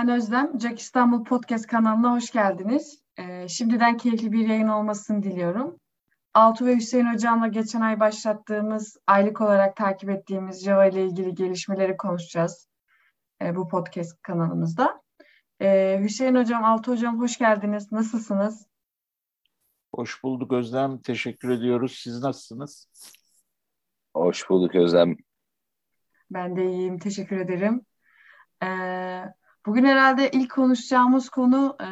ben Özlem. Jack İstanbul Podcast kanalına hoş geldiniz. Ee, şimdiden keyifli bir yayın olmasını diliyorum. Altu ve Hüseyin Hocam'la geçen ay başlattığımız, aylık olarak takip ettiğimiz Java ile ilgili gelişmeleri konuşacağız e, bu podcast kanalımızda. Ee, Hüseyin Hocam, Altu Hocam hoş geldiniz. Nasılsınız? Hoş bulduk Özlem. Teşekkür ediyoruz. Siz nasılsınız? Hoş bulduk Özlem. Ben de iyiyim. Teşekkür ederim. Ee, bugün herhalde ilk konuşacağımız konu e,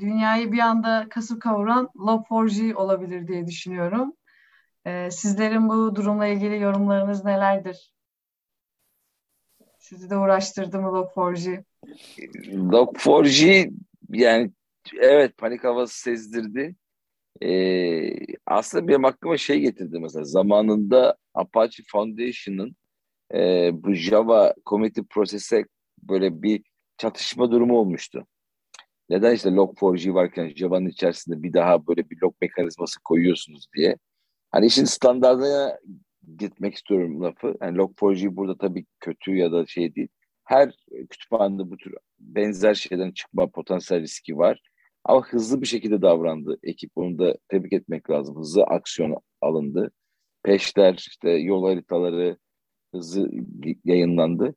dünyayı bir anda kasıp kavuran Log4j olabilir diye düşünüyorum. Ee, sizlerin bu durumla ilgili yorumlarınız nelerdir? Sizi de uğraştırdı mı Log4j? Log4j yani evet panik havası sezdirdi. Ee, aslında benim aklıma şey getirdi mesela zamanında Apache Foundation'ın e, bu Java committee prosese böyle bir çatışma durumu olmuştu. Neden işte log4j varken Java'nın içerisinde bir daha böyle bir log mekanizması koyuyorsunuz diye. Hani işin standartına gitmek istiyorum lafı. Yani log4j burada tabii kötü ya da şey değil. Her kütüphanede bu tür benzer şeyden çıkma potansiyel riski var. Ama hızlı bir şekilde davrandı ekip. Onu da tebrik etmek lazım. Hızlı aksiyon alındı. Peşler, işte yol haritaları hızlı yayınlandı.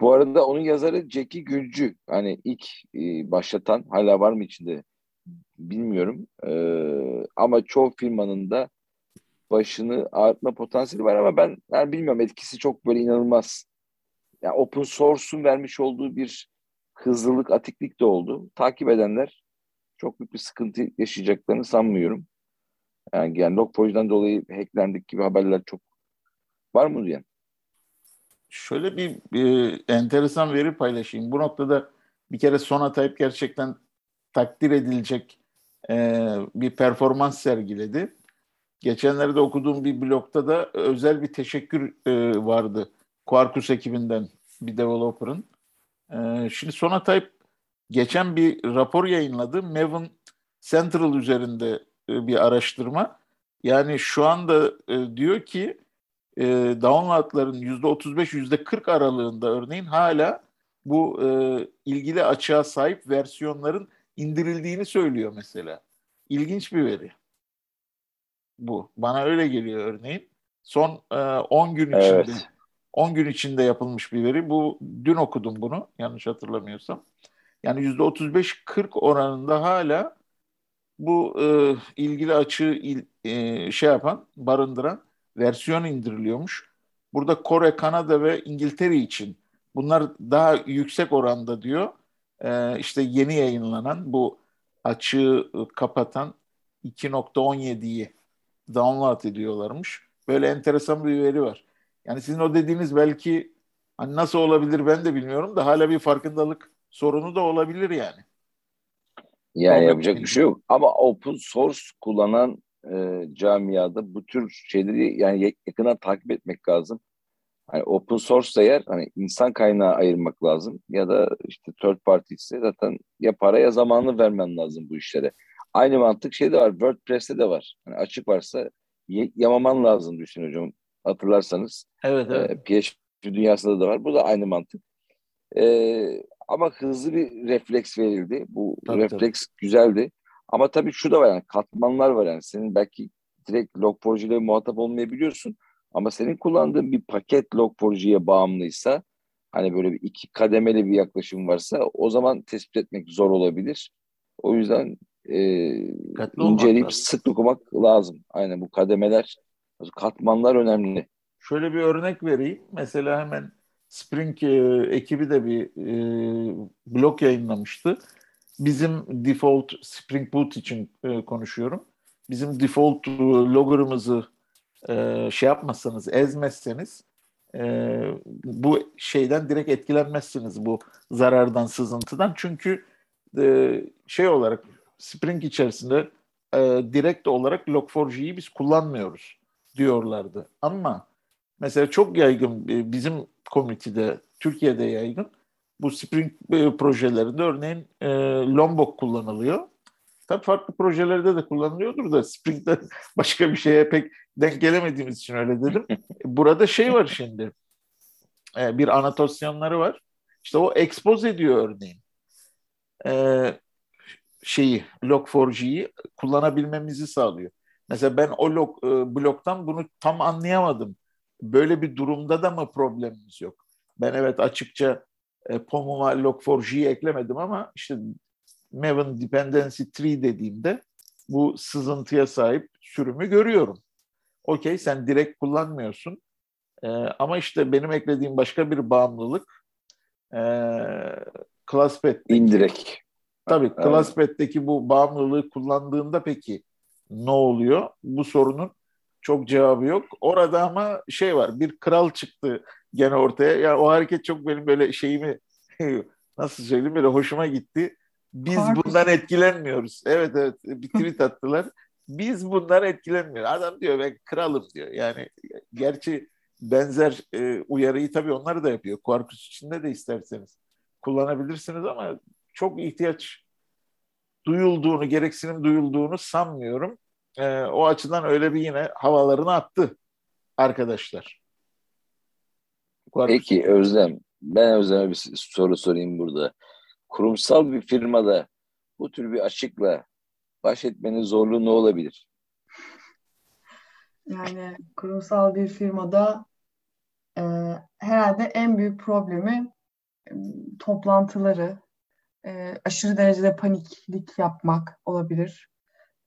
Bu arada onun yazarı Jackie Gülcü. Hani ilk e, başlatan hala var mı içinde bilmiyorum. E, ama çoğu firmanın da başını ağrıtma potansiyeli var ama ben yani bilmiyorum etkisi çok böyle inanılmaz. Yani open source'un vermiş olduğu bir hızlılık, atiklik de oldu. Takip edenler çok büyük bir sıkıntı yaşayacaklarını sanmıyorum. Yani, yani Log4j'dan dolayı hacklendik gibi haberler çok var mı diyen? Şöyle bir, bir enteresan veri paylaşayım. Bu noktada bir kere Sonatype gerçekten takdir edilecek e, bir performans sergiledi. Geçenlerde okuduğum bir blogda da özel bir teşekkür e, vardı. Quarkus ekibinden bir developer'ın. E, şimdi Sonatype geçen bir rapor yayınladı. Maven Central üzerinde e, bir araştırma. Yani şu anda e, diyor ki e, downloadların %35 %40 aralığında örneğin hala bu e, ilgili açığa sahip versiyonların indirildiğini söylüyor mesela. İlginç bir veri. Bu. Bana öyle geliyor örneğin. Son e, 10 gün içinde evet. 10 gün içinde yapılmış bir veri. Bu dün okudum bunu yanlış hatırlamıyorsam. Yani %35-40 oranında hala bu e, ilgili açığı il, e, şey yapan, barındıran versiyon indiriliyormuş. Burada Kore, Kanada ve İngiltere için bunlar daha yüksek oranda diyor. Ee, işte yeni yayınlanan bu açığı kapatan 2.17'yi download ediyorlarmış. Böyle enteresan bir veri var. Yani sizin o dediğiniz belki hani nasıl olabilir ben de bilmiyorum da hala bir farkındalık sorunu da olabilir yani. Yani yapacak bir şey yok. Ama open source kullanan e, camiada bu tür şeyleri yani yakından takip etmek lazım. Hani open source eğer hani insan kaynağı ayırmak lazım ya da işte third party ise zaten ya para ya zamanı vermen lazım bu işlere. Aynı mantık şeyde var. WordPress'te de var. Hani açık varsa yamaman lazım düşün hocam. Hatırlarsanız. Evet, evet. E, PHP dünyasında da var. Bu da aynı mantık. E, ama hızlı bir refleks verildi. Bu tabii, refleks tabii. güzeldi. Ama tabii şu da var yani katmanlar var yani. Senin belki direkt Log4j ile muhatap olmayabiliyorsun. Ama senin kullandığın bir paket Log4j'ye bağımlıysa hani böyle bir iki kademeli bir yaklaşım varsa o zaman tespit etmek zor olabilir. O yüzden e, inceleyip sık okumak lazım. Aynen bu kademeler, katmanlar önemli. Şöyle bir örnek vereyim. Mesela hemen Spring e, ekibi de bir e, blog yayınlamıştı bizim default Spring Boot için e, konuşuyorum. Bizim default logger'ımızı e, şey yapmazsanız, ezmezseniz e, bu şeyden direkt etkilenmezsiniz bu zarardan, sızıntıdan. Çünkü e, şey olarak Spring içerisinde e, direkt olarak Log4j'yi biz kullanmıyoruz diyorlardı. Ama mesela çok yaygın e, bizim komitede, Türkiye'de yaygın bu Spring e, projelerinde örneğin e, Lombok kullanılıyor. Tabii farklı projelerde de kullanılıyordur da Spring'de başka bir şeye pek denk gelemediğimiz için öyle dedim. Burada şey var şimdi. E, bir anotasyonları var. İşte o expose ediyor örneğin. e, şeyi Log4j'yi kullanabilmemizi sağlıyor. Mesela ben o log, e, bloktan bunu tam anlayamadım. Böyle bir durumda da mı problemimiz yok? Ben evet açıkça e, POM'uma Log4j'yi eklemedim ama işte Maven Dependency Tree dediğimde bu sızıntıya sahip sürümü görüyorum. Okey sen direkt kullanmıyorsun. E, ama işte benim eklediğim başka bir bağımlılık e, ClassPad. İndirekt. Tabii. ClassPad'deki bu bağımlılığı kullandığında peki ne oluyor? Bu sorunun çok cevabı yok. Orada ama şey var bir kral çıktı gene ortaya. Ya yani o hareket çok benim böyle şeyimi nasıl söyleyeyim böyle hoşuma gitti. Biz Harbi. bundan etkilenmiyoruz. Evet evet bir tweet attılar. Biz bundan etkilenmiyoruz. Adam diyor ben kralım diyor. Yani gerçi benzer e, uyarıyı tabii onlar da yapıyor. Quarkus içinde de isterseniz kullanabilirsiniz ama çok ihtiyaç duyulduğunu, gereksinim duyulduğunu sanmıyorum. E, o açıdan öyle bir yine havalarını attı arkadaşlar. Quarkus. Peki Özlem, ben Özlem'e bir soru sorayım burada. Kurumsal bir firmada bu tür bir açıkla baş etmenin zorluğu ne olabilir? Yani kurumsal bir firmada e, herhalde en büyük problemi e, toplantıları, e, aşırı derecede paniklik yapmak olabilir.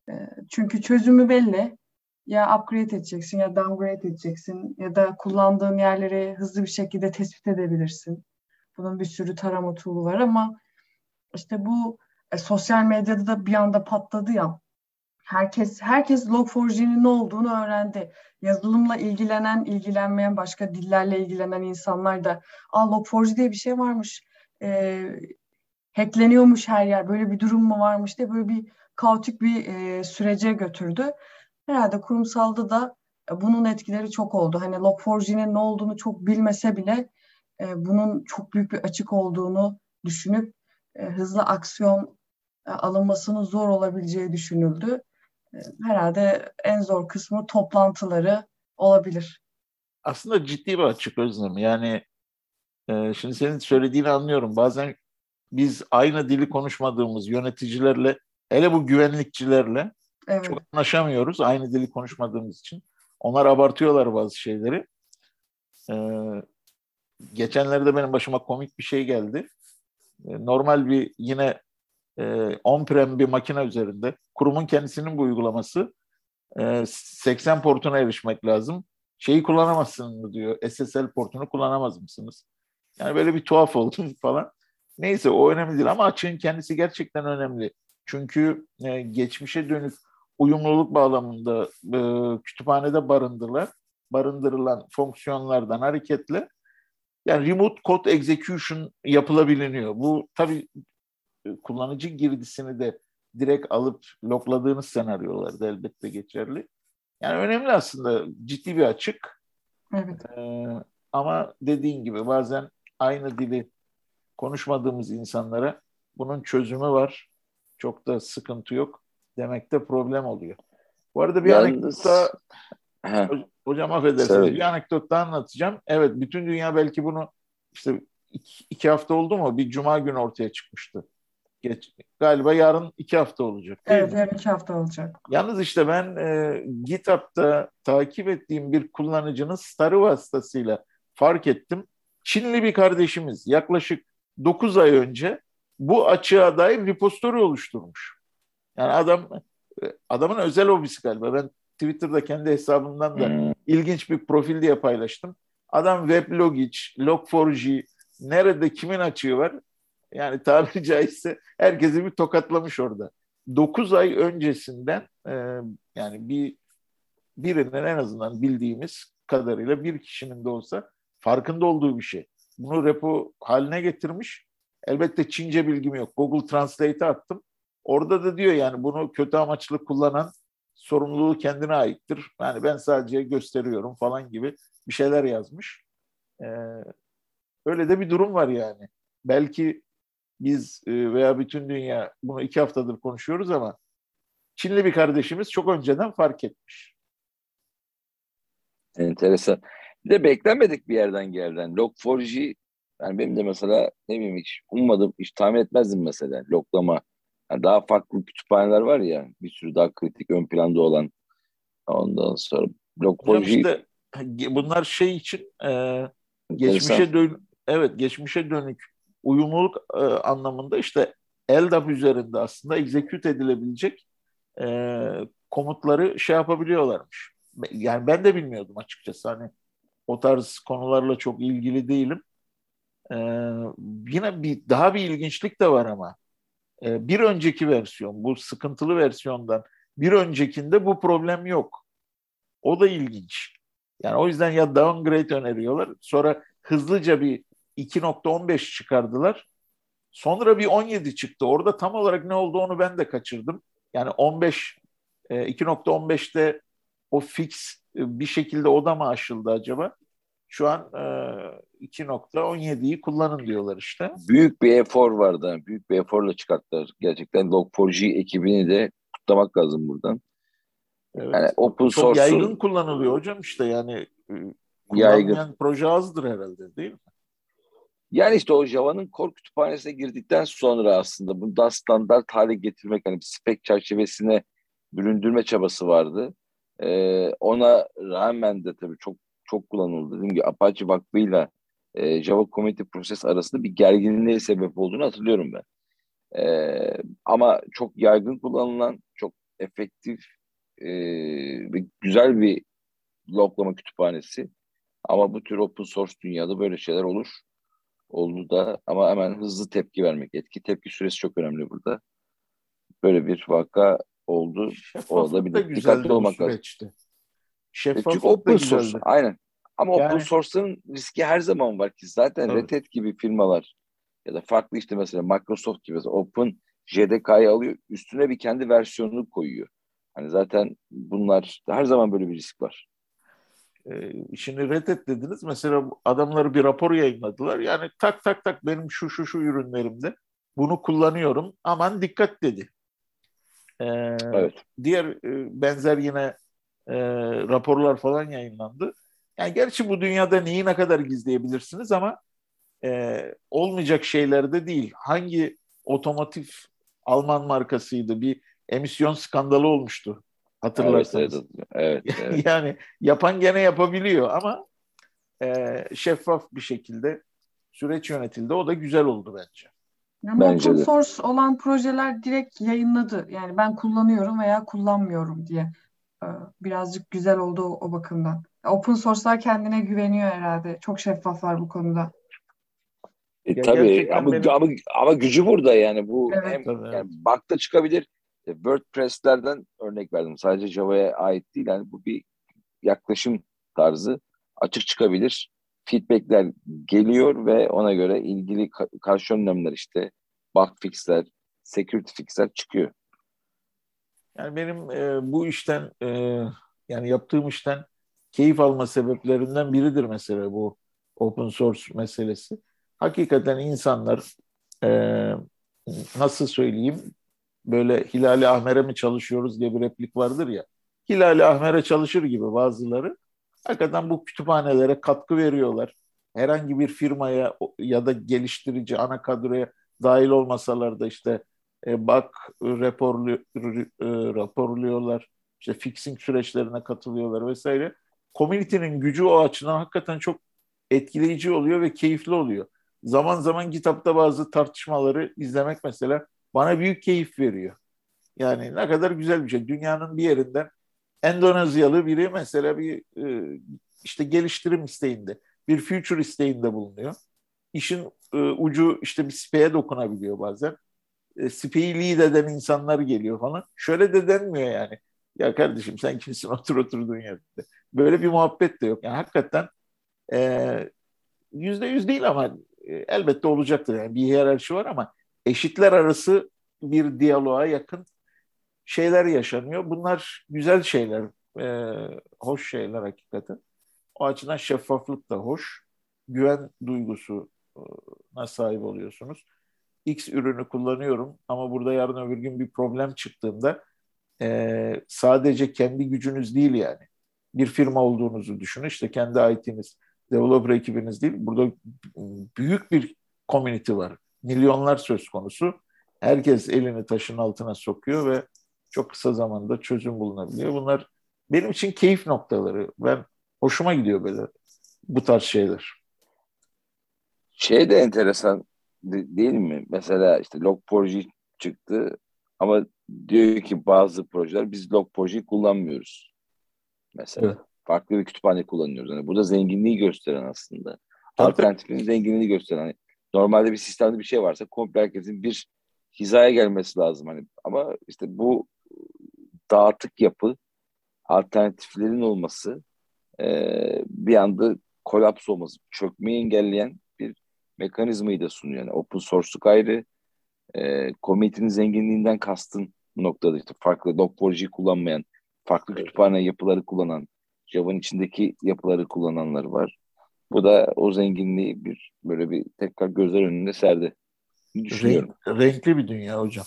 E, çünkü çözümü belli. Ya upgrade edeceksin ya downgrade edeceksin ya da kullandığın yerleri hızlı bir şekilde tespit edebilirsin. Bunun bir sürü tarama tool'u var ama işte bu e, sosyal medyada da bir anda patladı ya. Herkes herkes Log4j'nin ne olduğunu öğrendi. Yazılımla ilgilenen, ilgilenmeyen, başka dillerle ilgilenen insanlar da "Aa Log4j diye bir şey varmış. E, hackleniyormuş her yer. Böyle bir durum mu varmış?" diye böyle bir kaotik bir e, sürece götürdü. Herhalde kurumsalda da e, bunun etkileri çok oldu. Hani Log4j'nin ne olduğunu çok bilmese bile e, bunun çok büyük bir açık olduğunu düşünüp e, hızlı aksiyon e, alınmasının zor olabileceği düşünüldü. E, herhalde en zor kısmı toplantıları olabilir. Aslında ciddi bir açık Özlem. Yani e, şimdi senin söylediğini anlıyorum. Bazen biz aynı dili konuşmadığımız yöneticilerle, hele bu güvenlikçilerle evet. çok anlaşamıyoruz. Aynı dili konuşmadığımız için. Onlar abartıyorlar bazı şeyleri. Ee, geçenlerde benim başıma komik bir şey geldi. Ee, normal bir yine e, on-prem bir makine üzerinde kurumun kendisinin bu uygulaması e, 80 portuna erişmek lazım. Şeyi kullanamazsın mı diyor. SSL portunu kullanamaz mısınız? Yani böyle bir tuhaf oldum falan. Neyse o önemli değil ama açığın kendisi gerçekten önemli. Çünkü e, geçmişe dönük uyumluluk bağlamında e, kütüphanede barındırılan, barındırılan fonksiyonlardan hareketle yani remote code execution yapılabiliyor. Bu tabii e, kullanıcı girdisini de direkt alıp lokladığınız senaryolarda elbette geçerli. Yani önemli aslında ciddi bir açık. Evet. Ee, ama dediğin gibi bazen aynı dili konuşmadığımız insanlara bunun çözümü var. Çok da sıkıntı yok. Demekte problem oluyor. Bu arada bir Yalnız... anekdot Hocam affedersiniz Söyle. bir anekdot daha anlatacağım. Evet bütün dünya belki bunu işte iki, iki hafta oldu mu? Bir cuma günü ortaya çıkmıştı. Geç, galiba yarın iki hafta olacak. Evet, yarın iki hafta olacak. Yalnız işte ben e, GitHub'da takip ettiğim bir kullanıcının starı vasıtasıyla fark ettim. Çinli bir kardeşimiz yaklaşık 9 ay önce bu açığa dair repository oluşturmuş. Yani adam adamın özel hobisi galiba. Ben Twitter'da kendi hesabımdan da hmm. ilginç bir profil diye paylaştım. Adam Weblogic, Log4j nerede kimin açığı var? Yani tabiri caizse herkesi bir tokatlamış orada. 9 ay öncesinden e, yani bir birinin en azından bildiğimiz kadarıyla bir kişinin de olsa farkında olduğu bir şey. Bunu repo haline getirmiş. Elbette Çince bilgim yok. Google Translate'e attım. Orada da diyor yani bunu kötü amaçlı kullanan sorumluluğu kendine aittir. Yani ben sadece gösteriyorum falan gibi bir şeyler yazmış. Ee, öyle de bir durum var yani. Belki biz e, veya bütün dünya bunu iki haftadır konuşuyoruz ama Çinli bir kardeşimiz çok önceden fark etmiş. Enteresan. Bir de beklenmedik bir yerden geldi. Log4j Yani benim de mesela ne bileyim hiç ummadım, hiç tahmin etmezdim mesela loklama. Yani daha farklı kütüphaneler var ya bir sürü daha kritik ön planda olan ondan sonra blokoloji. işte bunlar şey için e, geçmişe dön evet geçmişe dönük uyumluluk e, anlamında işte LDAP üzerinde aslında execute edilebilecek e, komutları şey yapabiliyorlarmış. Yani ben de bilmiyordum açıkçası hani o tarz konularla çok ilgili değilim. Ee, yine bir daha bir ilginçlik de var ama ee, bir önceki versiyon bu sıkıntılı versiyondan bir öncekinde bu problem yok. O da ilginç. Yani o yüzden ya downgrade öneriyorlar. Sonra hızlıca bir 2.15 çıkardılar. Sonra bir 17 çıktı. Orada tam olarak ne oldu onu ben de kaçırdım. Yani 15 2.15'te o fix e, bir şekilde o da mı aşıldı acaba? Şu an e, 2.17'yi kullanın diyorlar işte. Büyük bir efor vardı. Büyük bir eforla çıkarttılar. Gerçekten Log4j ekibini de kutlamak lazım buradan. Evet. Yani open Çok source yaygın kullanılıyor hocam işte yani e, yaygın proje azdır herhalde değil mi? Yani işte o Java'nın core kütüphanesine girdikten sonra aslında bunu daha standart hale getirmek hani bir spec çerçevesine büründürme çabası vardı. Ee, ona rağmen de tabii çok çok kullanıldı. Dediğim gibi Apache Vakfı'yla e, Java Community Process arasında bir gerginliğe sebep olduğunu hatırlıyorum ben. E, ama çok yaygın kullanılan, çok efektif e, ve güzel bir loglama kütüphanesi. Ama bu tür open source dünyada böyle şeyler olur. Oldu da ama hemen hızlı tepki vermek. Etki tepki süresi çok önemli burada. Böyle bir vaka oldu. o da dikkatli olmak lazım. Şeffaflık Çünkü open source. Aynen. Ama yani, open source'ların riski her zaman var ki. Zaten tabii. Red Hat gibi firmalar ya da farklı işte mesela Microsoft gibi Open JDK'yı alıyor. Üstüne bir kendi versiyonunu koyuyor. Hani zaten bunlar her zaman böyle bir risk var. Ee, şimdi Red Hat dediniz. Mesela adamları bir rapor yayınladılar. Yani tak tak tak benim şu şu şu ürünlerimde bunu kullanıyorum. Aman dikkat dedi. Ee, evet. Diğer e, benzer yine e, raporlar falan yayınlandı. Yani gerçi bu dünyada neyi ne kadar gizleyebilirsiniz ama e, olmayacak şeylerde değil. Hangi otomotiv Alman markasıydı? Bir emisyon skandalı olmuştu. Hatırlarsanız. Evet, evet, evet. yani yapan gene yapabiliyor ama e, şeffaf bir şekilde süreç yönetildi. O da güzel oldu bence. Yani bence open source olan projeler direkt yayınladı. Yani ben kullanıyorum veya kullanmıyorum diye. Ee, birazcık güzel oldu o, o bakımdan. Open source'lar kendine güveniyor herhalde. Çok şeffaflar bu konuda. E, tabii ama, benim... ama, ama gücü burada yani bu evet, hem tabii. yani Bug'da çıkabilir. E, WordPress'lerden örnek verdim. Sadece Java'ya ait değil. Yani bu bir yaklaşım tarzı açık çıkabilir. Feedbackler geliyor ve ona göre ilgili karşı önlemler işte bug fixler, security fixler çıkıyor. Yani benim e, bu işten e, yani yaptığım işten keyif alma sebeplerinden biridir mesela bu open source meselesi. Hakikaten insanlar e, nasıl söyleyeyim böyle Hilali Ahmer'e mi çalışıyoruz diye bir replik vardır ya. Hilali Ahmer'e çalışır gibi bazıları. Hakikaten bu kütüphanelere katkı veriyorlar. Herhangi bir firmaya ya da geliştirici ana kadroya dahil olmasalar da işte e, bak raporlu, e, raporluyorlar. İşte fixing süreçlerine katılıyorlar vesaire community'nin gücü o açıdan hakikaten çok etkileyici oluyor ve keyifli oluyor. Zaman zaman kitapta bazı tartışmaları izlemek mesela bana büyük keyif veriyor. Yani ne kadar güzel bir şey. Dünyanın bir yerinden Endonezyalı biri mesela bir e, işte geliştirim isteğinde, bir future isteğinde bulunuyor. İşin e, ucu işte bir SP'ye dokunabiliyor bazen. E, SP'yi lead eden insanlar geliyor falan. Şöyle de denmiyor yani. Ya kardeşim sen kimsin otur oturduğun yerde. Böyle bir muhabbet de yok. Yani hakikaten e, yüzde yüz değil ama e, elbette olacaktır. Yani bir hiyerarşi var ama eşitler arası bir diyaloğa yakın şeyler yaşanıyor. Bunlar güzel şeyler, e, hoş şeyler hakikaten. O açıdan şeffaflık da hoş. Güven duygusuna sahip oluyorsunuz. X ürünü kullanıyorum ama burada yarın öbür gün bir problem çıktığında e, sadece kendi gücünüz değil yani. Bir firma olduğunuzu düşünün. İşte kendi IT'niz developer ekibiniz değil. Burada büyük bir community var. Milyonlar söz konusu. Herkes elini taşın altına sokuyor ve çok kısa zamanda çözüm bulunabiliyor. Bunlar benim için keyif noktaları. Ben hoşuma gidiyor böyle bu tarz şeyler. Şey de enteresan değil mi? Mesela işte Log4j çıktı ama diyor ki bazı projeler biz Log4j kullanmıyoruz. Mesela evet. farklı bir kütüphane kullanıyoruz. Yani burada zenginliği gösteren aslında. Alternatifin zenginliğini gösteren. Hani normalde bir sistemde bir şey varsa komple herkesin bir hizaya gelmesi lazım. Hani ama işte bu dağıtık yapı alternatiflerin olması e, bir anda kolaps olması, çökmeyi engelleyen mekanizmayı da sunuyor. Yani open source'luk ayrı, e, community'nin zenginliğinden kastın noktada işte farklı Log4j kullanmayan, farklı kütüphane yapıları kullanan, Java'nın içindeki yapıları kullananlar var. Bu da o zenginliği bir böyle bir tekrar gözler önünde serdi. Düşünüyorum. Renk, renkli bir dünya hocam.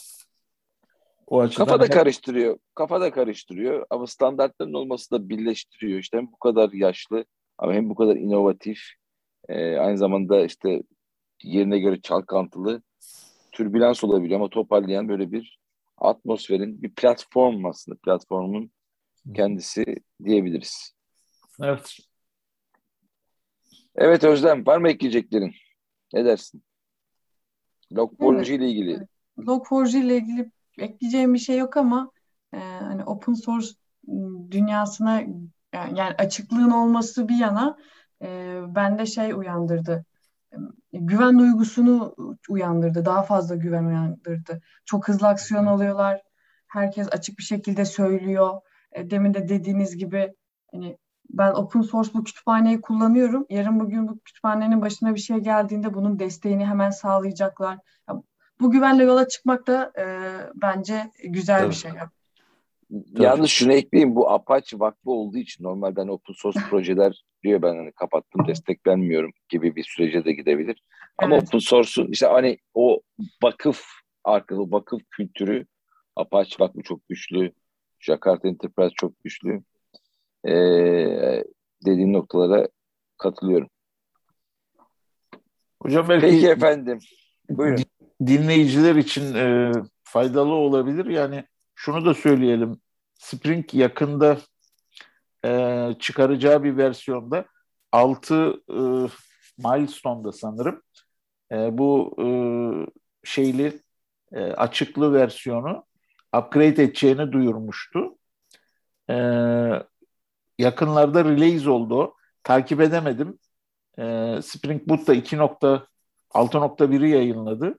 O açıdan kafa da karıştırıyor. Kafa da karıştırıyor ama standartların olması da birleştiriyor. İşte hem bu kadar yaşlı ama hem bu kadar inovatif e, aynı zamanda işte yerine göre çalkantılı türbülans olabiliyor ama toparlayan böyle bir atmosferin bir platform aslında platformun kendisi diyebiliriz. Evet. Evet Özlem var mı ekleyeceklerin? Ne dersin? Log4j evet. ile ilgili. Log4j ile ilgili ekleyeceğim bir şey yok ama e, hani open source dünyasına yani, yani açıklığın olması bir yana e, bende şey uyandırdı. Güven duygusunu uyandırdı. Daha fazla güven uyandırdı. Çok hızlı aksiyon alıyorlar. Herkes açık bir şekilde söylüyor. E, demin de dediğiniz gibi hani ben open source bu kütüphaneyi kullanıyorum. Yarın bugün bu kütüphanenin başına bir şey geldiğinde bunun desteğini hemen sağlayacaklar. Bu güvenle yola çıkmak da e, bence güzel evet. bir şey. Tabii. Yalnız şunu ekleyeyim bu Apache vakfı olduğu için normalden hani open source projeler diyor ben hani kapattım desteklenmiyorum gibi bir sürece de gidebilir. Ama evet. open source'un işte hani o vakıf arkalı vakıf kültürü Apache vakfı çok güçlü. Jakarta Enterprise çok güçlü. Ee, dediğin noktalara katılıyorum. Hocam belki Peki efendim. Buyurun. Dinleyiciler için e, faydalı olabilir. Yani şunu da söyleyelim. Spring yakında e, çıkaracağı bir versiyonda 6 e, milestone'da sanırım e, bu e, şeyli e, açıklı versiyonu upgrade edeceğini duyurmuştu. E, yakınlarda release oldu. Takip edemedim. E, Spring Boot da 2.6.1'i yayınladı.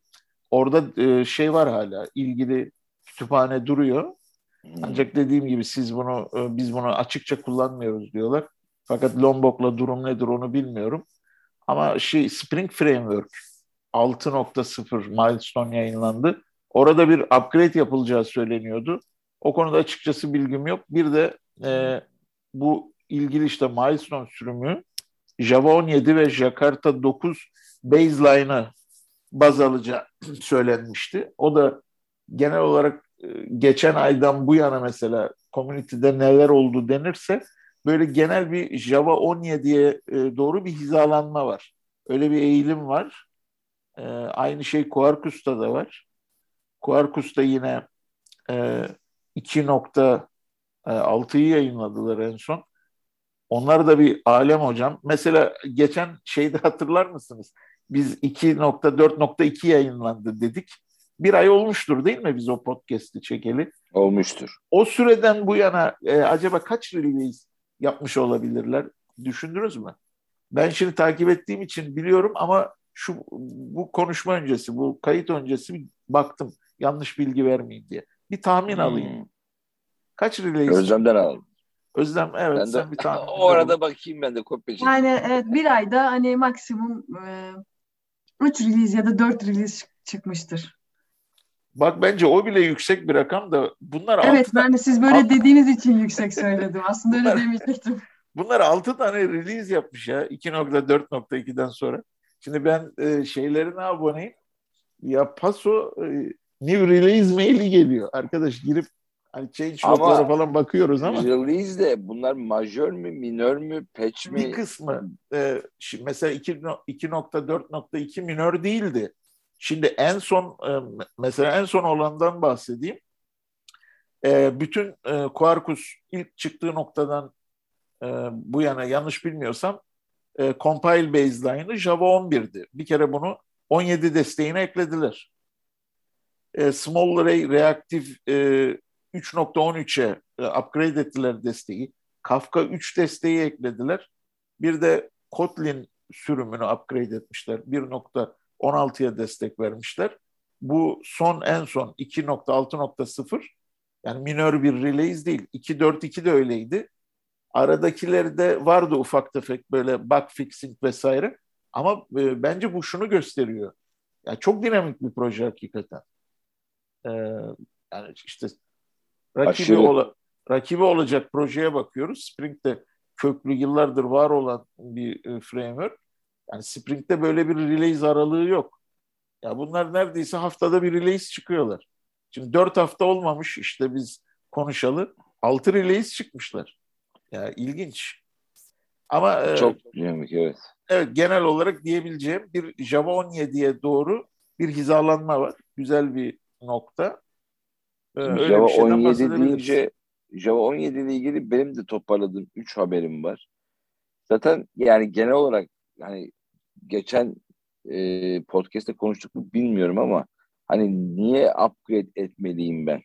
Orada e, şey var hala ilgili kütüphane duruyor. Ancak dediğim gibi siz bunu e, biz bunu açıkça kullanmıyoruz diyorlar. Fakat Lombok'la durum nedir onu bilmiyorum. Ama şey Spring Framework 6.0 milestone yayınlandı. Orada bir upgrade yapılacağı söyleniyordu. O konuda açıkçası bilgim yok. Bir de e, bu ilgili işte milestone sürümü Java 17 ve Jakarta 9 baseline'ı baz alacağı söylenmişti. O da genel olarak geçen aydan bu yana mesela community'de neler oldu denirse böyle genel bir Java 17'ye e, doğru bir hizalanma var. Öyle bir eğilim var. E, aynı şey Quarkus'ta da var. Quarkus'ta yine e, 2.6'yı yayınladılar en son. Onlar da bir alem hocam. Mesela geçen şeyde hatırlar mısınız? Biz 2.4.2 yayınlandı dedik bir ay olmuştur değil mi biz o podcast'i çekeli? Olmuştur. O süreden bu yana e, acaba kaç release yapmış olabilirler? Düşündünüz mü? Ben şimdi takip ettiğim için biliyorum ama şu bu konuşma öncesi, bu kayıt öncesi baktım yanlış bilgi vermeyeyim diye. Bir tahmin hmm. alayım. Kaç release? Özlem'den alalım. Özlem evet ben sen de, bir tahmin. o arada bakayım ben de kopya Yani evet bir ayda hani maksimum 3 e, release ya da 4 release çıkmıştır. Bak bence o bile yüksek bir rakam da bunlar Evet ben de siz böyle alt... dediğiniz için yüksek söyledim. Aslında bunlar, öyle demeyecektim. Bunlar 6 tane release yapmış ya 2.4.2'den sonra. Şimdi ben e, şeylerine aboneyim. Ya paso e, new release maili geliyor. Arkadaş girip Hani change log'lara falan bakıyoruz ama. Release de bunlar majör mü, minör mü, patch mi? Bir kısmı e, şimdi mesela 2.4.2 minör değildi. Şimdi en son e, mesela en son olandan bahsedeyim. E, bütün e, Quarkus ilk çıktığı noktadan bu yana yanlış bilmiyorsam compile baseline'ı Java 11'di. Bir kere bunu 17 desteğine eklediler. Small Array Reactive e, 3.13'e e, upgrade ettiler desteği. Kafka 3 desteği eklediler. Bir de Kotlin sürümünü upgrade etmişler. 1.16'ya destek vermişler. Bu son en son 2.6.0 yani minör bir release değil. 2.4.2 de öyleydi. Aradakilerde vardı ufak tefek böyle bug fixing vesaire. Ama e, bence bu şunu gösteriyor. Yani çok dinamik bir proje hakikaten. Ee, yani işte rakibi, ola, rakibi olacak projeye bakıyoruz. Spring de köklü yıllardır var olan bir e, framework. Yani Spring'de böyle bir release aralığı yok. Ya bunlar neredeyse haftada bir release çıkıyorlar. Şimdi dört hafta olmamış işte biz konuşalı. Altı release çıkmışlar. Ya ilginç. Ama e, çok e, dinamik evet. Evet genel olarak diyebileceğim bir Java 17'ye doğru bir hizalanma var. Güzel bir nokta. Ee, Java 17 deyince Java 17 ile ilgili benim de toparladığım 3 haberim var. Zaten yani genel olarak yani geçen e, podcast'te konuştuk mu bilmiyorum ama hani niye upgrade etmeliyim ben?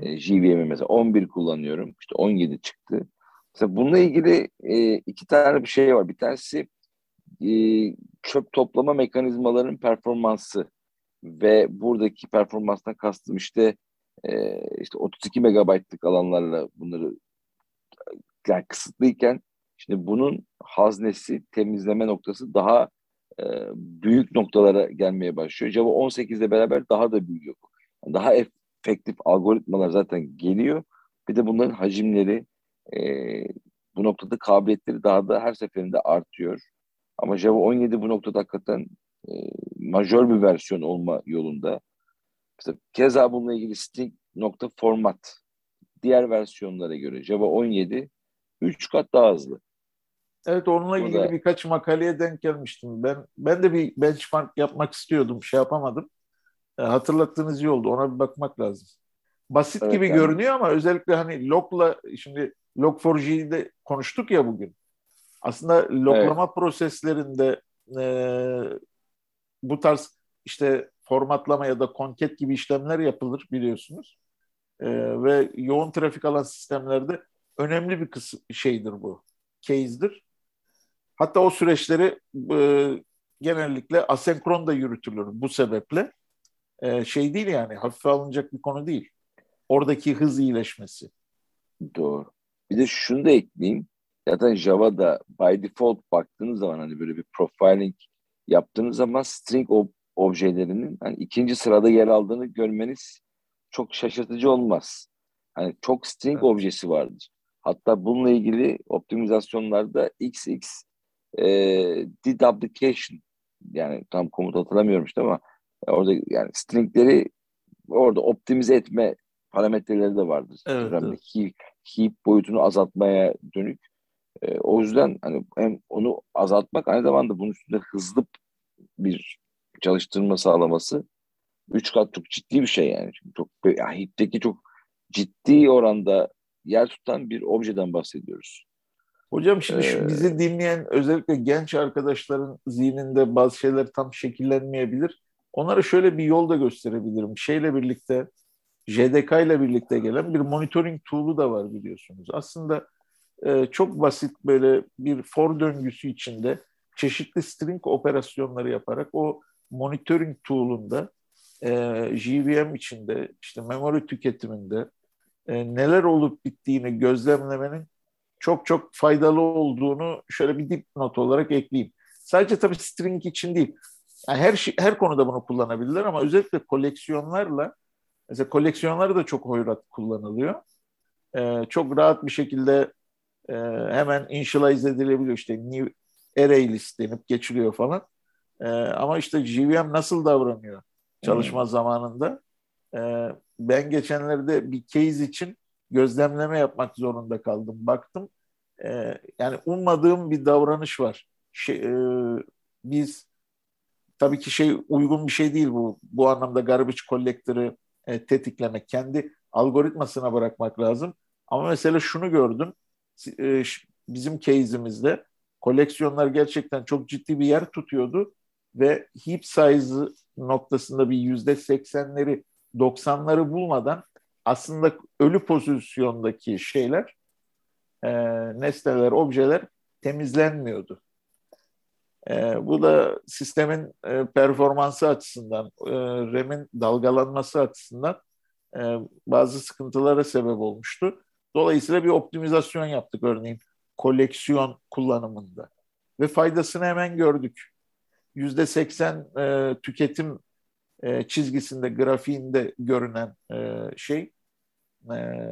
E, JVM'i mesela 11 kullanıyorum. İşte 17 çıktı. Mesela bununla ilgili e, iki tane bir şey var. Bir tanesi e, çöp toplama mekanizmalarının performansı ve buradaki performanstan kastım işte e, işte 32 megabaytlık alanlarla bunları yani kısıtlıyken şimdi bunun haznesi temizleme noktası daha e, büyük noktalara gelmeye başlıyor. Java 18'de beraber daha da büyüyor. Daha efektif algoritmalar zaten geliyor. Bir de bunların hacimleri e, bu noktada kabiliyetleri daha da her seferinde artıyor. Ama Java 17 bu noktada hakikaten e, majör bir versiyon olma yolunda. Mesela keza bununla ilgili string nokta format diğer versiyonlara göre Java 17 3 kat daha hızlı. Evet onunla ilgili da... birkaç makaleye denk gelmiştim. Ben ben de bir benchmark yapmak istiyordum. Şey yapamadım. E, hatırlattığınız iyi oldu. Ona bir bakmak lazım. Basit evet, gibi yani. görünüyor ama özellikle hani logla şimdi Log4j'de konuştuk ya bugün. Aslında loglama evet. proseslerinde e, bu tarz işte formatlama ya da konket gibi işlemler yapılır biliyorsunuz. E, ve yoğun trafik alan sistemlerde önemli bir kısım şeydir bu. Case'dir. Hatta o süreçleri e, genellikle asenkron da yürütülür bu sebeple. E, şey değil yani hafife alınacak bir konu değil. Oradaki hız iyileşmesi. Doğru. Bir de şunu da ekleyeyim. Zaten Java'da by default baktığınız zaman hani böyle bir profiling yaptığınız zaman string ob objelerinin hani ikinci sırada yer aldığını görmeniz çok şaşırtıcı olmaz. Hani çok string evet. objesi vardır. Hatta bununla ilgili optimizasyonlarda XX e, did application yani tam komut hatırlamıyorum işte ama orada yani stringleri orada optimize etme parametreleri de vardır. Evet, evet. Heap, heap boyutunu azaltmaya dönük. E, o yüzden hani hem onu azaltmak aynı zamanda bunun üstünde hızlı bir çalıştırma sağlaması üç kat çok ciddi bir şey yani. Çok yani heap'teki çok ciddi oranda yer tutan bir objeden bahsediyoruz. Hocam şimdi ee, şu bizi dinleyen özellikle genç arkadaşların zihninde bazı şeyler tam şekillenmeyebilir. Onlara şöyle bir yol da gösterebilirim. Şeyle birlikte JDK ile birlikte gelen bir monitoring tool'u da var biliyorsunuz. Aslında e, çok basit böyle bir for döngüsü içinde çeşitli string operasyonları yaparak o monitoring tool'unda e, JVM içinde işte memory tüketiminde e, neler olup bittiğini gözlemlemenin çok çok faydalı olduğunu şöyle bir dipnot olarak ekleyeyim. Sadece tabii string için değil. Yani her şey, her konuda bunu kullanabilirler ama özellikle koleksiyonlarla mesela koleksiyonları da çok hoyrat kullanılıyor. Ee, çok rahat bir şekilde e, hemen initialize edilebiliyor. İşte new array list denip geçiliyor falan. E, ama işte JVM nasıl davranıyor çalışma hmm. zamanında? e, ben geçenlerde bir case için gözlemleme yapmak zorunda kaldım. Baktım e, yani ummadığım bir davranış var. Şey, e, biz tabii ki şey uygun bir şey değil bu. Bu anlamda garbage collector'ı e, tetiklemek. Kendi algoritmasına bırakmak lazım. Ama mesela şunu gördüm. E, bizim case'imizde koleksiyonlar gerçekten çok ciddi bir yer tutuyordu ve heap size noktasında bir yüzde seksenleri 90'ları bulmadan aslında ölü pozisyondaki şeyler e, nesneler, objeler temizlenmiyordu. E, bu da sistemin e, performansı açısından, e, RAM'in dalgalanması açısından e, bazı sıkıntılara sebep olmuştu. Dolayısıyla bir optimizasyon yaptık örneğin koleksiyon kullanımında. Ve faydasını hemen gördük. Yüzde seksen e, tüketim e, çizgisinde, grafiğinde görünen e, şey, e,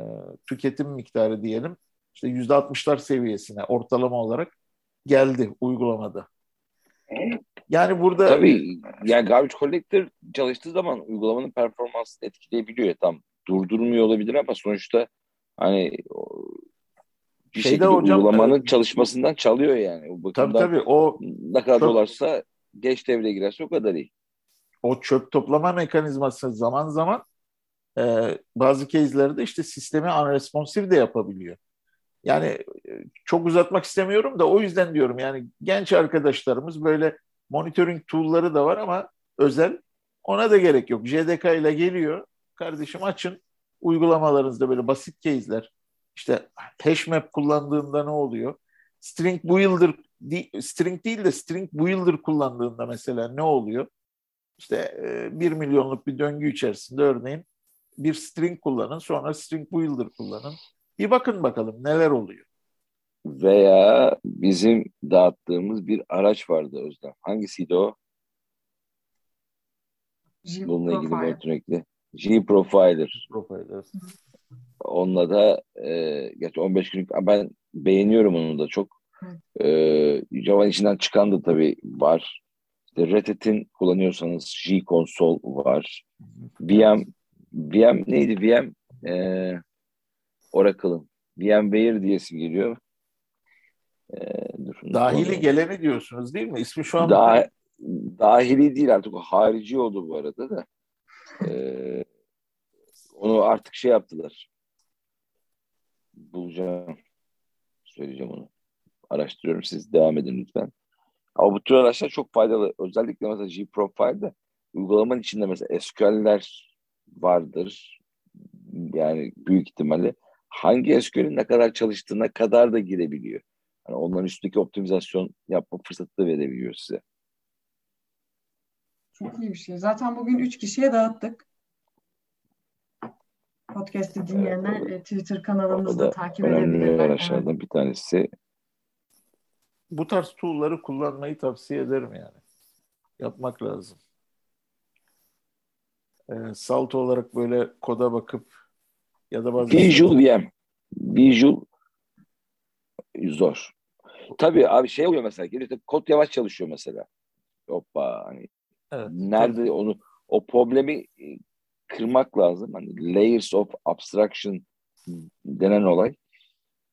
tüketim miktarı diyelim, işte yüzde altmışlar seviyesine ortalama olarak geldi uygulamada. Yani burada... Tabii yani Garbage Collector çalıştığı zaman uygulamanın performansını etkileyebiliyor. Tam durdurmuyor olabilir ama sonuçta hani bir Şeyde şekilde hocam, uygulamanın e, çalışmasından çalıyor yani. O tabii tabii o ne kadar çok, dolarsa geç devreye girerse o kadar iyi. O çöp toplama mekanizması zaman zaman e, bazı case'lerde işte sistemi unresponsive de yapabiliyor. Yani e, çok uzatmak istemiyorum da o yüzden diyorum yani genç arkadaşlarımız böyle monitoring tool'ları da var ama özel ona da gerek yok. JDK ile geliyor. Kardeşim açın uygulamalarınızda böyle basit case'ler işte hash map kullandığında ne oluyor? String builder string değil de string builder kullandığında mesela ne oluyor? İşte e, bir milyonluk bir döngü içerisinde örneğin bir string kullanın sonra string builder kullanın. Bir bakın bakalım neler oluyor. Veya bizim dağıttığımız bir araç vardı Özlem. Hangisiydi o? G Bununla ilgili monitoringli. G-Profiler. Profiler. Onunla da e, gerçi 15 günlük ben beğeniyorum onu da çok. E, Java içinden çıkan da tabii var. İşte Red Hat'in kullanıyorsanız G Console var. VM VM neydi? VM e, Oracle'ın VMware diyesi geliyor. E, Dahili onu... geleni diyorsunuz değil mi? İsmi şu an da, dahili değil artık o harici oldu bu arada da. E, onu artık şey yaptılar bulacağım. Söyleyeceğim onu. Araştırıyorum. Siz devam edin lütfen. Ama bu tür araçlar çok faydalı. Özellikle mesela G-Profile'de uygulamanın içinde mesela SQL'ler vardır. Yani büyük ihtimalle hangi SQL'in ne kadar çalıştığına kadar da girebiliyor. Yani onların üstündeki optimizasyon yapma fırsatı da verebiliyor size. Çok iyi bir şey. Zaten bugün üç kişiye dağıttık. Podcast'i dinleyenler evet, Twitter kanalımızda takip edebilirler. araçlardan evet. bir tanesi. Bu tarz tool'ları kullanmayı tavsiye ederim yani. Yapmak lazım. Ee, salt olarak böyle koda bakıp ya da bazı Visual VM. Visual zor. Tabii abi şey oluyor mesela. Geliyor, kod yavaş çalışıyor mesela. Hoppa hani evet, nerede tabii. onu o problemi kırmak lazım. Hani layers of abstraction denen olay.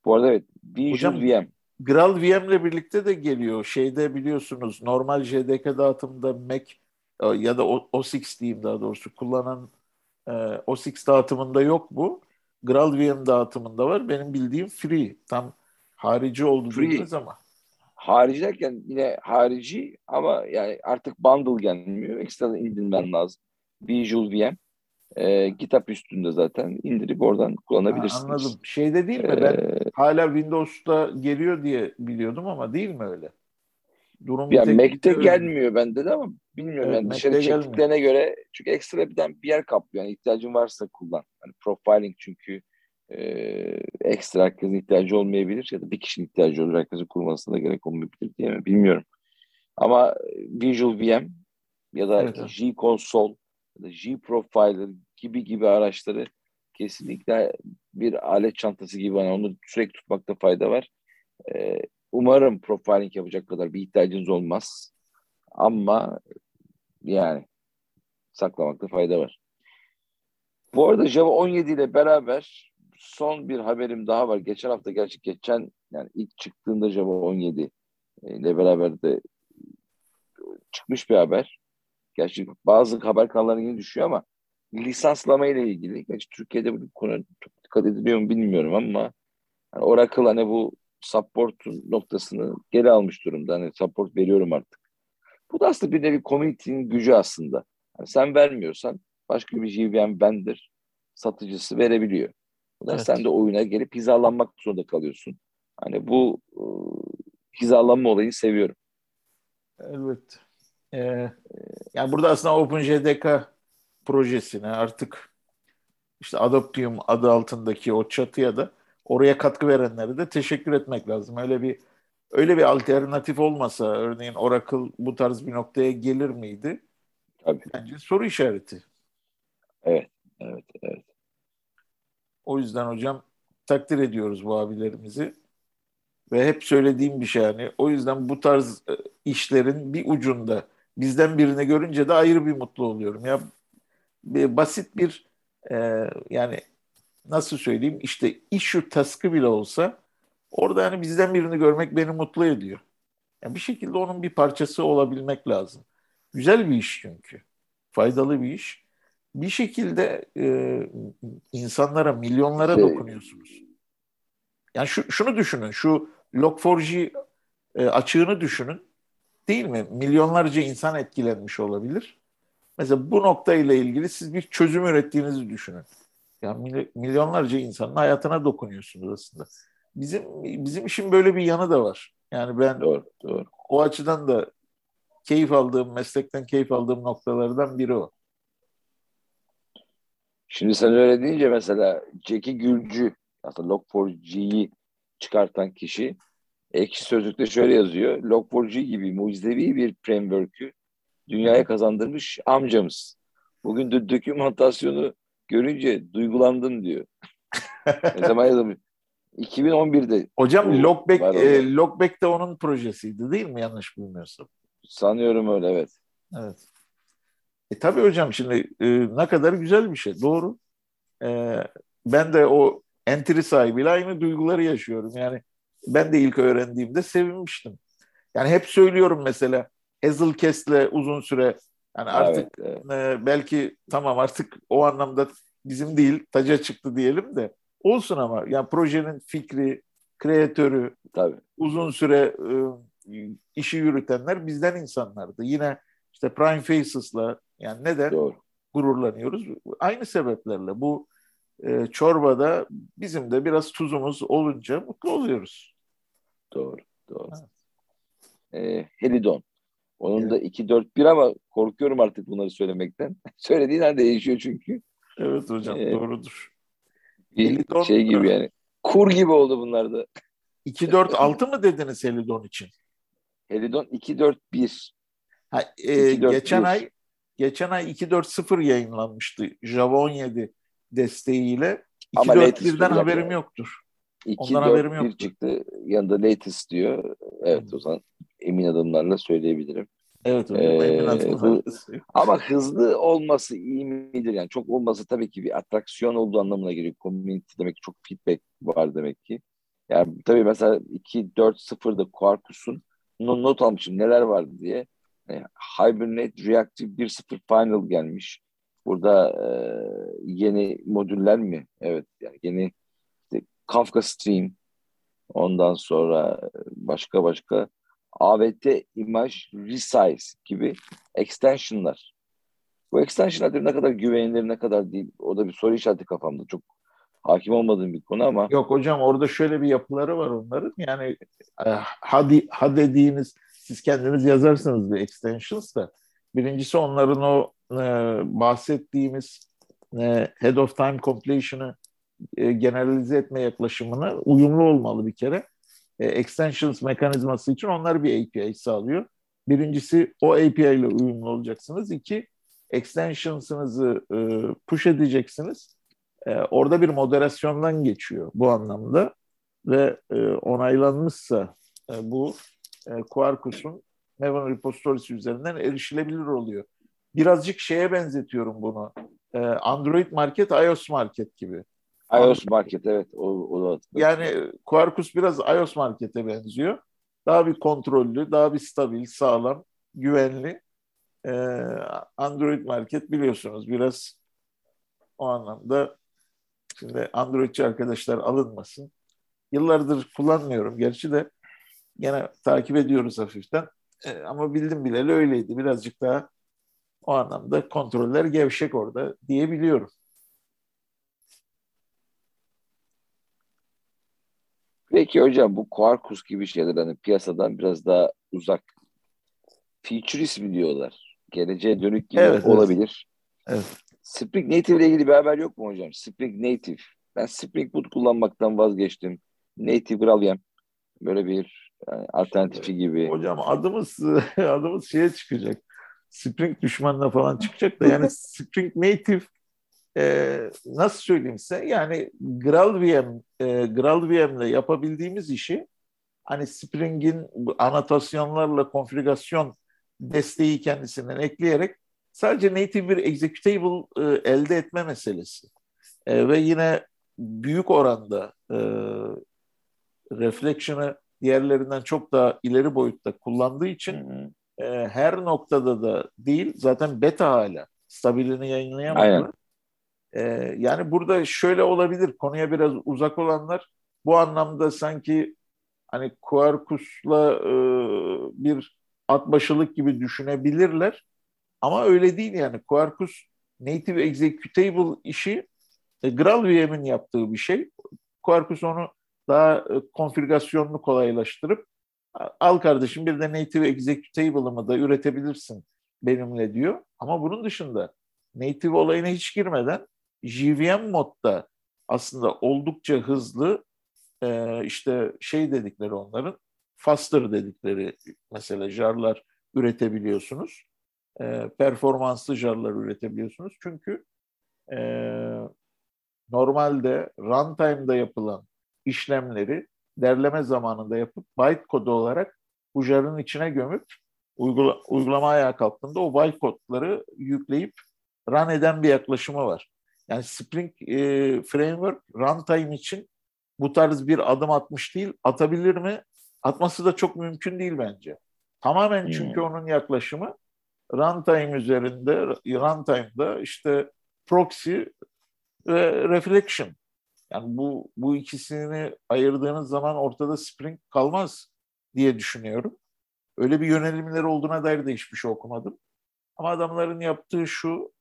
Bu arada evet Visual Hocam, VM. Graal VM ile birlikte de geliyor. Şeyde biliyorsunuz normal JDK dağıtımında Mac e, ya da OS X diyeyim daha doğrusu kullanan e, OS X dağıtımında yok bu. Graal VM dağıtımında var. Benim bildiğim free. Tam harici oldu free. ama. Harici derken yine harici ama yani artık bundle gelmiyor. Ekstra indirmen lazım. Visual VM e, kitap üstünde zaten indirip oradan kullanabilirsiniz. Ha, anladım. Şeyde değil mi? Ee, ben hala Windows'ta geliyor diye biliyordum ama değil mi öyle? Durum ya Mac'te öyle. gelmiyor bende de ama bilmiyorum evet, yani dışarı çektiklerine göre çünkü ekstra birden bir yer kaplıyor. Yani ihtiyacın varsa kullan. Hani profiling çünkü e, ekstra herkesin ihtiyacı olmayabilir ya da bir kişinin ihtiyacı olur herkesin kurmasına gerek olmayabilir diye mi bilmiyorum. Ama Visual VM ya da evet, G Console ya da G Profiler gibi gibi araçları kesinlikle bir alet çantası gibi hani onu sürekli tutmakta fayda var. Ee, umarım profiling yapacak kadar bir ihtiyacınız olmaz. Ama yani saklamakta fayda var. Bu arada Java 17 ile beraber son bir haberim daha var. Geçen hafta gerçi geçen yani ilk çıktığında Java 17 ile beraber de çıkmış bir haber. Gerçi bazı haber kanallarına yine düşüyor ama lisanslama ile ilgili. Gerçi Türkiye'de bu konu çok dikkat ediliyor mu bilmiyorum ama yani Oracle hani bu support noktasını geri almış durumda. Hani support veriyorum artık. Bu da aslında bir nevi community'nin gücü aslında. Yani sen vermiyorsan başka bir JVM vendor satıcısı verebiliyor. Bu da evet. sen de oyuna gelip hizalanmak zorunda kalıyorsun. Hani bu e, hizalanma olayını seviyorum. Evet. Ee, yani burada aslında OpenJDK projesine artık işte Adoptium adı altındaki o çatıya da oraya katkı verenlere de teşekkür etmek lazım. Öyle bir öyle bir alternatif olmasa örneğin Oracle bu tarz bir noktaya gelir miydi? Tabii. Bence soru işareti. Evet, evet, evet. O yüzden hocam takdir ediyoruz bu abilerimizi. Ve hep söylediğim bir şey yani. O yüzden bu tarz e, işlerin bir ucunda bizden birini görünce de ayrı bir mutlu oluyorum. Ya bir basit bir e, yani nasıl söyleyeyim işte issue task'ı bile olsa orada yani bizden birini görmek beni mutlu ediyor. Yani bir şekilde onun bir parçası olabilmek lazım. Güzel bir iş çünkü. Faydalı bir iş. Bir şekilde e, insanlara, milyonlara şey... dokunuyorsunuz. Yani şu, şunu düşünün, şu Log4j e, açığını düşünün. Değil mi? Milyonlarca insan etkilenmiş olabilir. Mesela bu nokta ile ilgili siz bir çözüm ürettiğinizi düşünün. Yani milyonlarca insanın hayatına dokunuyorsunuz aslında. Bizim bizim işin böyle bir yanı da var. Yani ben doğru, doğru. o açıdan da keyif aldığım, meslekten keyif aldığım noktalardan biri o. Şimdi sen öyle deyince mesela Jackie Gülcü, aslında Log4j'yi çıkartan kişi Ekşi Sözlük'te şöyle yazıyor. Log4j gibi mucizevi bir framework'ü dünyaya kazandırmış amcamız. Bugün de dokümantasyonu görünce duygulandım diyor. ne zaman yazılmış? 2011'de. Hocam Lockback, e, Lockback de onun projesiydi değil mi yanlış bilmiyorsam? Sanıyorum öyle evet. Evet. E tabii hocam şimdi e, ne kadar güzel bir şey. Doğru. E, ben de o entry sahibiyle aynı duyguları yaşıyorum. Yani ben de ilk öğrendiğimde sevinmiştim. Yani hep söylüyorum mesela Hazelcast'le uzun süre yani artık evet, evet. E, belki tamam artık o anlamda bizim değil taca çıktı diyelim de olsun ama yani projenin fikri, kreatörü, Tabii. uzun süre e, işi yürütenler bizden insanlardı. Yine işte Prime Faces'la yani neden Doğru. gururlanıyoruz? Aynı sebeplerle. Bu e, çorbada bizim de biraz tuzumuz olunca mutlu oluyoruz. Doğru, doğru. Evet. E, Helidon. Onun evet. da 2-4-1 ama korkuyorum artık bunları söylemekten. Söylediğin an değişiyor çünkü. Evet hocam ee, doğrudur. Helidon, şey gibi yani. Kur gibi oldu bunlar da. 2-4-6 mı dediniz Helidon için? Helidon 2-4-1. Ha, e, geçen ay geçen ay 2-4-0 yayınlanmıştı Java 17 desteğiyle. 2-4-1'den haberim yani. yoktur. 2 Ondan 4, haberim yoktur. çıktı. Yanında latest diyor. Evet o zaman emin adımlarla söyleyebilirim. Evet hocam ee. Ama hızlı olması iyi midir? Yani çok olması tabii ki bir atraksiyon olduğu anlamına geliyor. Community demek ki çok feedback var demek ki. Yani tabii mesela 2-4-0'da Quarkus'un not almışım neler vardı diye. Yani Hibernate Reactive 1.0 Final gelmiş. Burada e, yeni modüller mi? Evet yani yeni işte Kafka Stream ondan sonra başka başka AVT Image Resize gibi extensionlar. Bu extensionlar ne kadar güvenilir ne kadar değil o da bir soru işareti kafamda. Çok hakim olmadığım bir konu ama. Yok hocam orada şöyle bir yapıları var onların. Yani e, hadi ha dediğiniz siz kendiniz yazarsınız bir extensions da. Birincisi onların o e, bahsettiğimiz e, head of time completion'ı e, generalize etme yaklaşımına uyumlu olmalı bir kere. E, extensions mekanizması için onlar bir API sağlıyor. Birincisi o API ile uyumlu olacaksınız. İki, extensions'ınızı e, push edeceksiniz. E, orada bir moderasyondan geçiyor bu anlamda ve e, onaylanmışsa e, bu e, Quarkus'un Maven repository'si üzerinden erişilebilir oluyor. Birazcık şeye benzetiyorum bunu. e, Android market, iOS market gibi. iOS market evet. O, o da yani Quarkus biraz iOS markete benziyor. Daha bir kontrollü, daha bir stabil, sağlam, güvenli. Ee, Android market biliyorsunuz biraz o anlamda şimdi Androidçi arkadaşlar alınmasın. Yıllardır kullanmıyorum gerçi de gene takip ediyoruz hafiften. Ee, ama bildim bileli öyleydi. Birazcık daha o anlamda kontroller gevşek orada diyebiliyorum. Peki hocam bu Quarkus gibi şeyler hani piyasadan biraz daha uzak. Futurist mi diyorlar? Geleceğe dönük gibi evet, olabilir. Evet. Spring Native ile ilgili bir haber yok mu hocam? Spring Native. Ben Spring Boot kullanmaktan vazgeçtim. Native Graalvm böyle bir yani alternatifi gibi. Hocam adımız adımız şeye çıkacak. Spring düşmanına falan çıkacak da yani Spring Native e, nasıl söyleyeyim size yani GraalVM e, GraalVM ile yapabildiğimiz işi hani Spring'in anotasyonlarla konfigürasyon desteği kendisinden ekleyerek sadece native bir executable e, elde etme meselesi. E, ve yine büyük oranda e, reflection'ı diğerlerinden çok daha ileri boyutta kullandığı için e, her noktada da değil zaten beta hala stabilini yayınlayamadılar. E, yani burada şöyle olabilir konuya biraz uzak olanlar bu anlamda sanki hani Quarkus'la e, bir atbaşılık gibi düşünebilirler. Ama öyle değil yani. Quarkus Native Executable işi e, GraalVM'in yaptığı bir şey. Quarkus onu daha e, konfigürasyonunu kolaylaştırıp al kardeşim bir de native executable'ımı da üretebilirsin benimle diyor. Ama bunun dışında native olayına hiç girmeden JVM modda aslında oldukça hızlı e, işte şey dedikleri onların faster dedikleri mesela jarlar üretebiliyorsunuz. E, performanslı jarlar üretebiliyorsunuz. Çünkü e, normalde runtime'da yapılan işlemleri derleme zamanında yapıp bytecode olarak bu jarın içine gömüp uygula, uygulama ayağa kalktığında o bytecode'ları yükleyip run eden bir yaklaşımı var. Yani Spring e, Framework runtime için bu tarz bir adım atmış değil. Atabilir mi? Atması da çok mümkün değil bence. Tamamen çünkü hmm. onun yaklaşımı runtime üzerinde, runtime'da işte proxy ve reflection. Yani bu bu ikisini ayırdığınız zaman ortada Spring kalmaz diye düşünüyorum. Öyle bir yönelimleri olduğuna dair de hiçbir şey okumadım. Ama adamların yaptığı şu,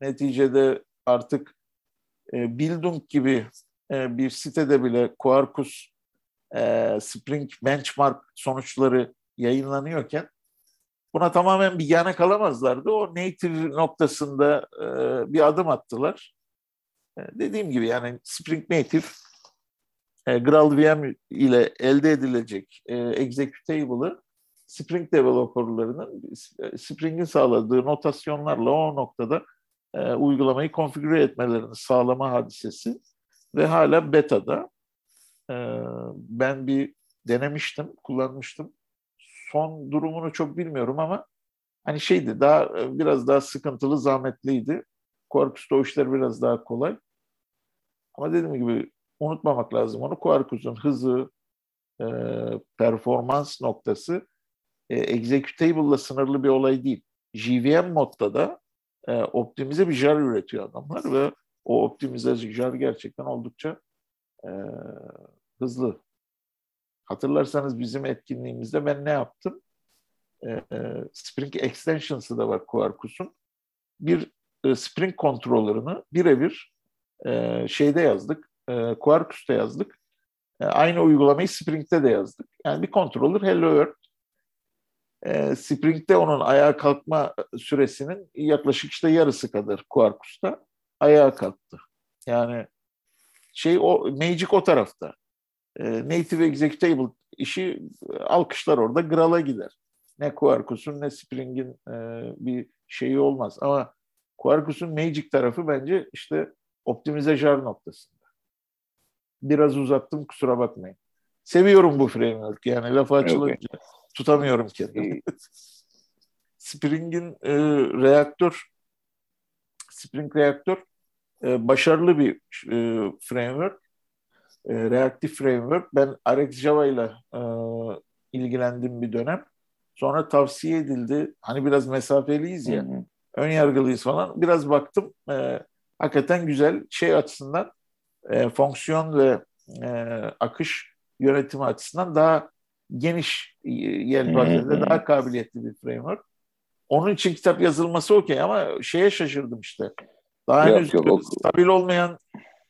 neticede artık e, Bildung gibi e, bir sitede bile Quarkus e, Spring Benchmark sonuçları yayınlanıyorken buna tamamen bir yana kalamazlardı. O native noktasında e, bir adım attılar. E, dediğim gibi yani Spring Native e, GraalVM ile elde edilecek e, executable'ı Spring developerlarının e, Spring'in sağladığı notasyonlarla o noktada e, uygulamayı konfigüre etmelerini sağlama hadisesi ve hala beta'da. E, ben bir denemiştim, kullanmıştım. Son durumunu çok bilmiyorum ama hani şeydi daha e, biraz daha sıkıntılı, zahmetliydi. Quarkus'ta o işler biraz daha kolay. Ama dediğim gibi unutmamak lazım onu. Quarkus'un hızı, e, performans noktası e, executable'la sınırlı bir olay değil. JVM modda da e, optimize bir jar üretiyor adamlar ve o optimize jar gerçekten oldukça e, hızlı. Hatırlarsanız bizim etkinliğimizde ben ne yaptım? E, e, Spring Extensions'ı da var Quarkus'un. Bir e, Spring controller'ını birebir e, şeyde yazdık, e, Quarkus'ta yazdık. E, aynı uygulamayı Spring'de de yazdık. Yani bir controller Hello World. E, Spring'de onun ayağa kalkma süresinin yaklaşık işte yarısı kadar Quarkus'ta ayağa kalktı. Yani şey o Magic o tarafta. E, Native Executable işi alkışlar orada Graal'a gider. Ne Quarkus'un ne Spring'in e, bir şeyi olmaz. Ama Quarkus'un Magic tarafı bence işte optimize noktasında. Biraz uzattım kusura bakmayın. Seviyorum bu framework yani lafı açılınca okay. tutamıyorum kendimi. Spring'in e, reaktör Spring Reaktör e, başarılı bir e, framework. E, reaktif framework. Ben Rex Java ile e, ilgilendim bir dönem. Sonra tavsiye edildi. Hani biraz mesafeliyiz ya. Hı hı. Ön yargılıyız falan. Biraz baktım. E, hakikaten güzel. Şey açısından e, fonksiyon ve e, akış yönetimi açısından daha geniş yelpazede daha kabiliyetli bir framework. Onun için kitap yazılması okey ama şeye şaşırdım işte. Daha yok, henüz yok, stabil olmayan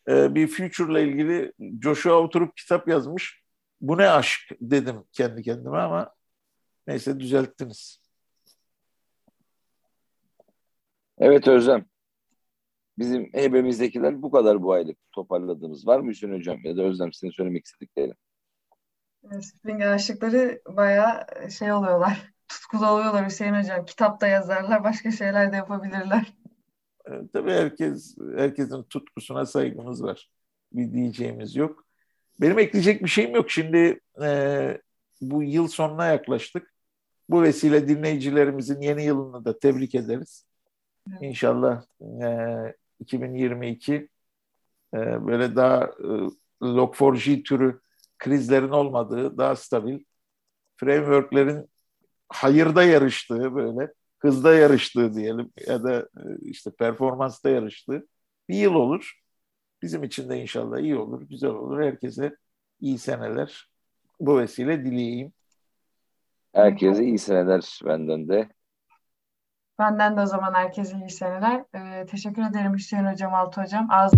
e, bir future ile ilgili Joshua oturup kitap yazmış. Bu ne aşk dedim kendi kendime ama neyse düzelttiniz. Evet Özlem. Bizim hebemizdekiler bu kadar bu aylık toparladığımız. Var mı Hüseyin Hocam ya da Özlem senin söylemek istediklerin? Spring aşıkları bayağı şey oluyorlar. Tutkulu oluyorlar Hüseyin Hocam. Kitap da yazarlar, başka şeyler de yapabilirler. E, tabii herkes herkesin tutkusuna saygımız var. Bir diyeceğimiz yok. Benim ekleyecek bir şeyim yok. Şimdi e, bu yıl sonuna yaklaştık. Bu vesile dinleyicilerimizin yeni yılını da tebrik ederiz. Evet. İnşallah e, 2022 e, böyle daha e, Log4j türü krizlerin olmadığı, daha stabil, frameworklerin hayırda yarıştığı böyle, hızda yarıştığı diyelim ya da e, işte performansta yarıştığı bir yıl olur. Bizim için de inşallah iyi olur, güzel olur. Herkese iyi seneler. Bu vesile dileyeyim. Herkese iyi seneler benden de. Benden de o zaman herkese iyi seneler. Ee, teşekkür ederim Hüseyin Hocam, Altı Hocam. Ağzı...